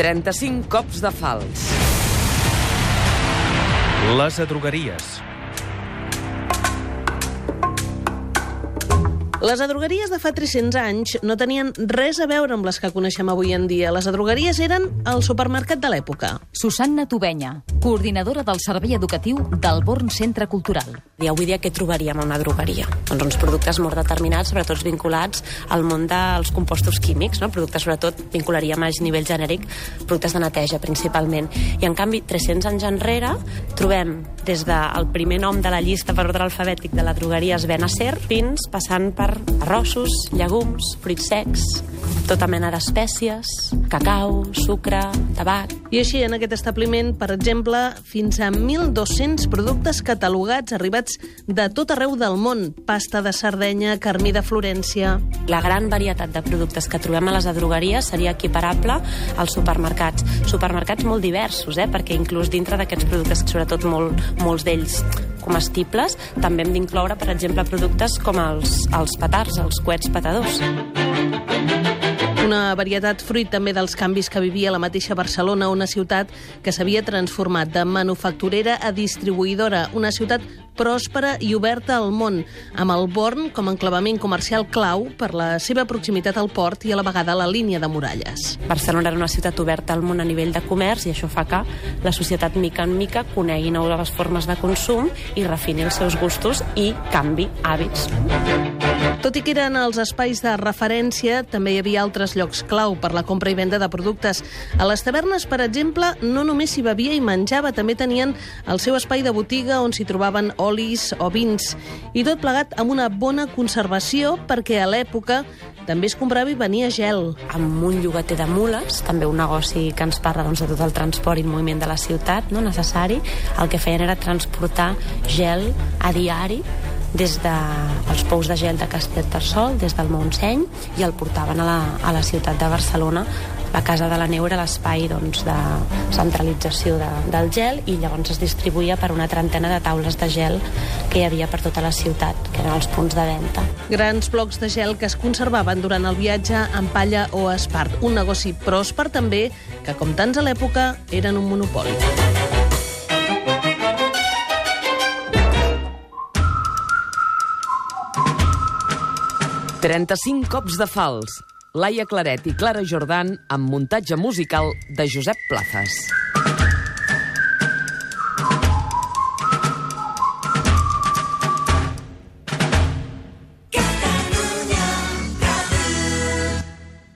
35 cops de fals. Les adrogueries. Les adrogueries de fa 300 anys no tenien res a veure amb les que coneixem avui en dia. Les adrogueries eren el supermercat de l'època. Susanna Tubenya, coordinadora del servei educatiu del Born Centre Cultural. I avui dia què trobaríem a una drogueria? Doncs uns productes molt determinats, sobretot vinculats al món dels compostos químics, no? productes sobretot vincularíem a nivell genèric, productes de neteja principalment. I en canvi, 300 anys enrere, trobem des del primer nom de la llista per ordre alfabètic de la drogueria es ven a ser, fins passant per arrossos, llegums, fruits secs, tota mena d'espècies, cacau, sucre, tabac... I així, en aquest establiment, per exemple, fins a 1.200 productes catalogats arribats de tot arreu del món. Pasta de Sardenya, carmí de Florència... La gran varietat de productes que trobem a les adrogueries seria equiparable als supermercats. Supermercats molt diversos, eh? perquè inclús dintre d'aquests productes, sobretot molt, molts d'ells comestibles, també hem d'incloure, per exemple, productes com els, els petards, els coets petadors. Una varietat fruit també dels canvis que vivia la mateixa Barcelona, una ciutat que s'havia transformat de manufacturera a distribuïdora, una ciutat pròspera i oberta al món, amb el Born com a enclavament comercial clau per la seva proximitat al port i a la vegada a la línia de muralles. Barcelona era una ciutat oberta al món a nivell de comerç i això fa que la societat mica en mica conegui noves formes de consum i refini els seus gustos i canvi hàbits. Tot i que eren els espais de referència, també hi havia altres llocs clau per la compra i venda de productes. A les tavernes, per exemple, no només s'hi bevia i menjava, també tenien el seu espai de botiga on s'hi trobaven olis o vins. I tot plegat amb una bona conservació perquè a l'època també es comprava i venia gel. Amb un llogater de mules, també un negoci que ens parla doncs, de tot el transport i el moviment de la ciutat no necessari, el que feien era transportar gel a diari des dels de, pous de gel de Castellterçol, des del Montseny, i el portaven a la, a la ciutat de Barcelona. La Casa de la Neu era l'espai doncs, de centralització de, del gel i llavors es distribuïa per una trentena de taules de gel que hi havia per tota la ciutat, que eren els punts de venda. Grans blocs de gel que es conservaven durant el viatge en palla o espart. Un negoci pròsper també, que com tants a l'època eren un monopoli. 35 cops de fals. Laia Claret i Clara Jordan amb muntatge musical de Josep Plazas.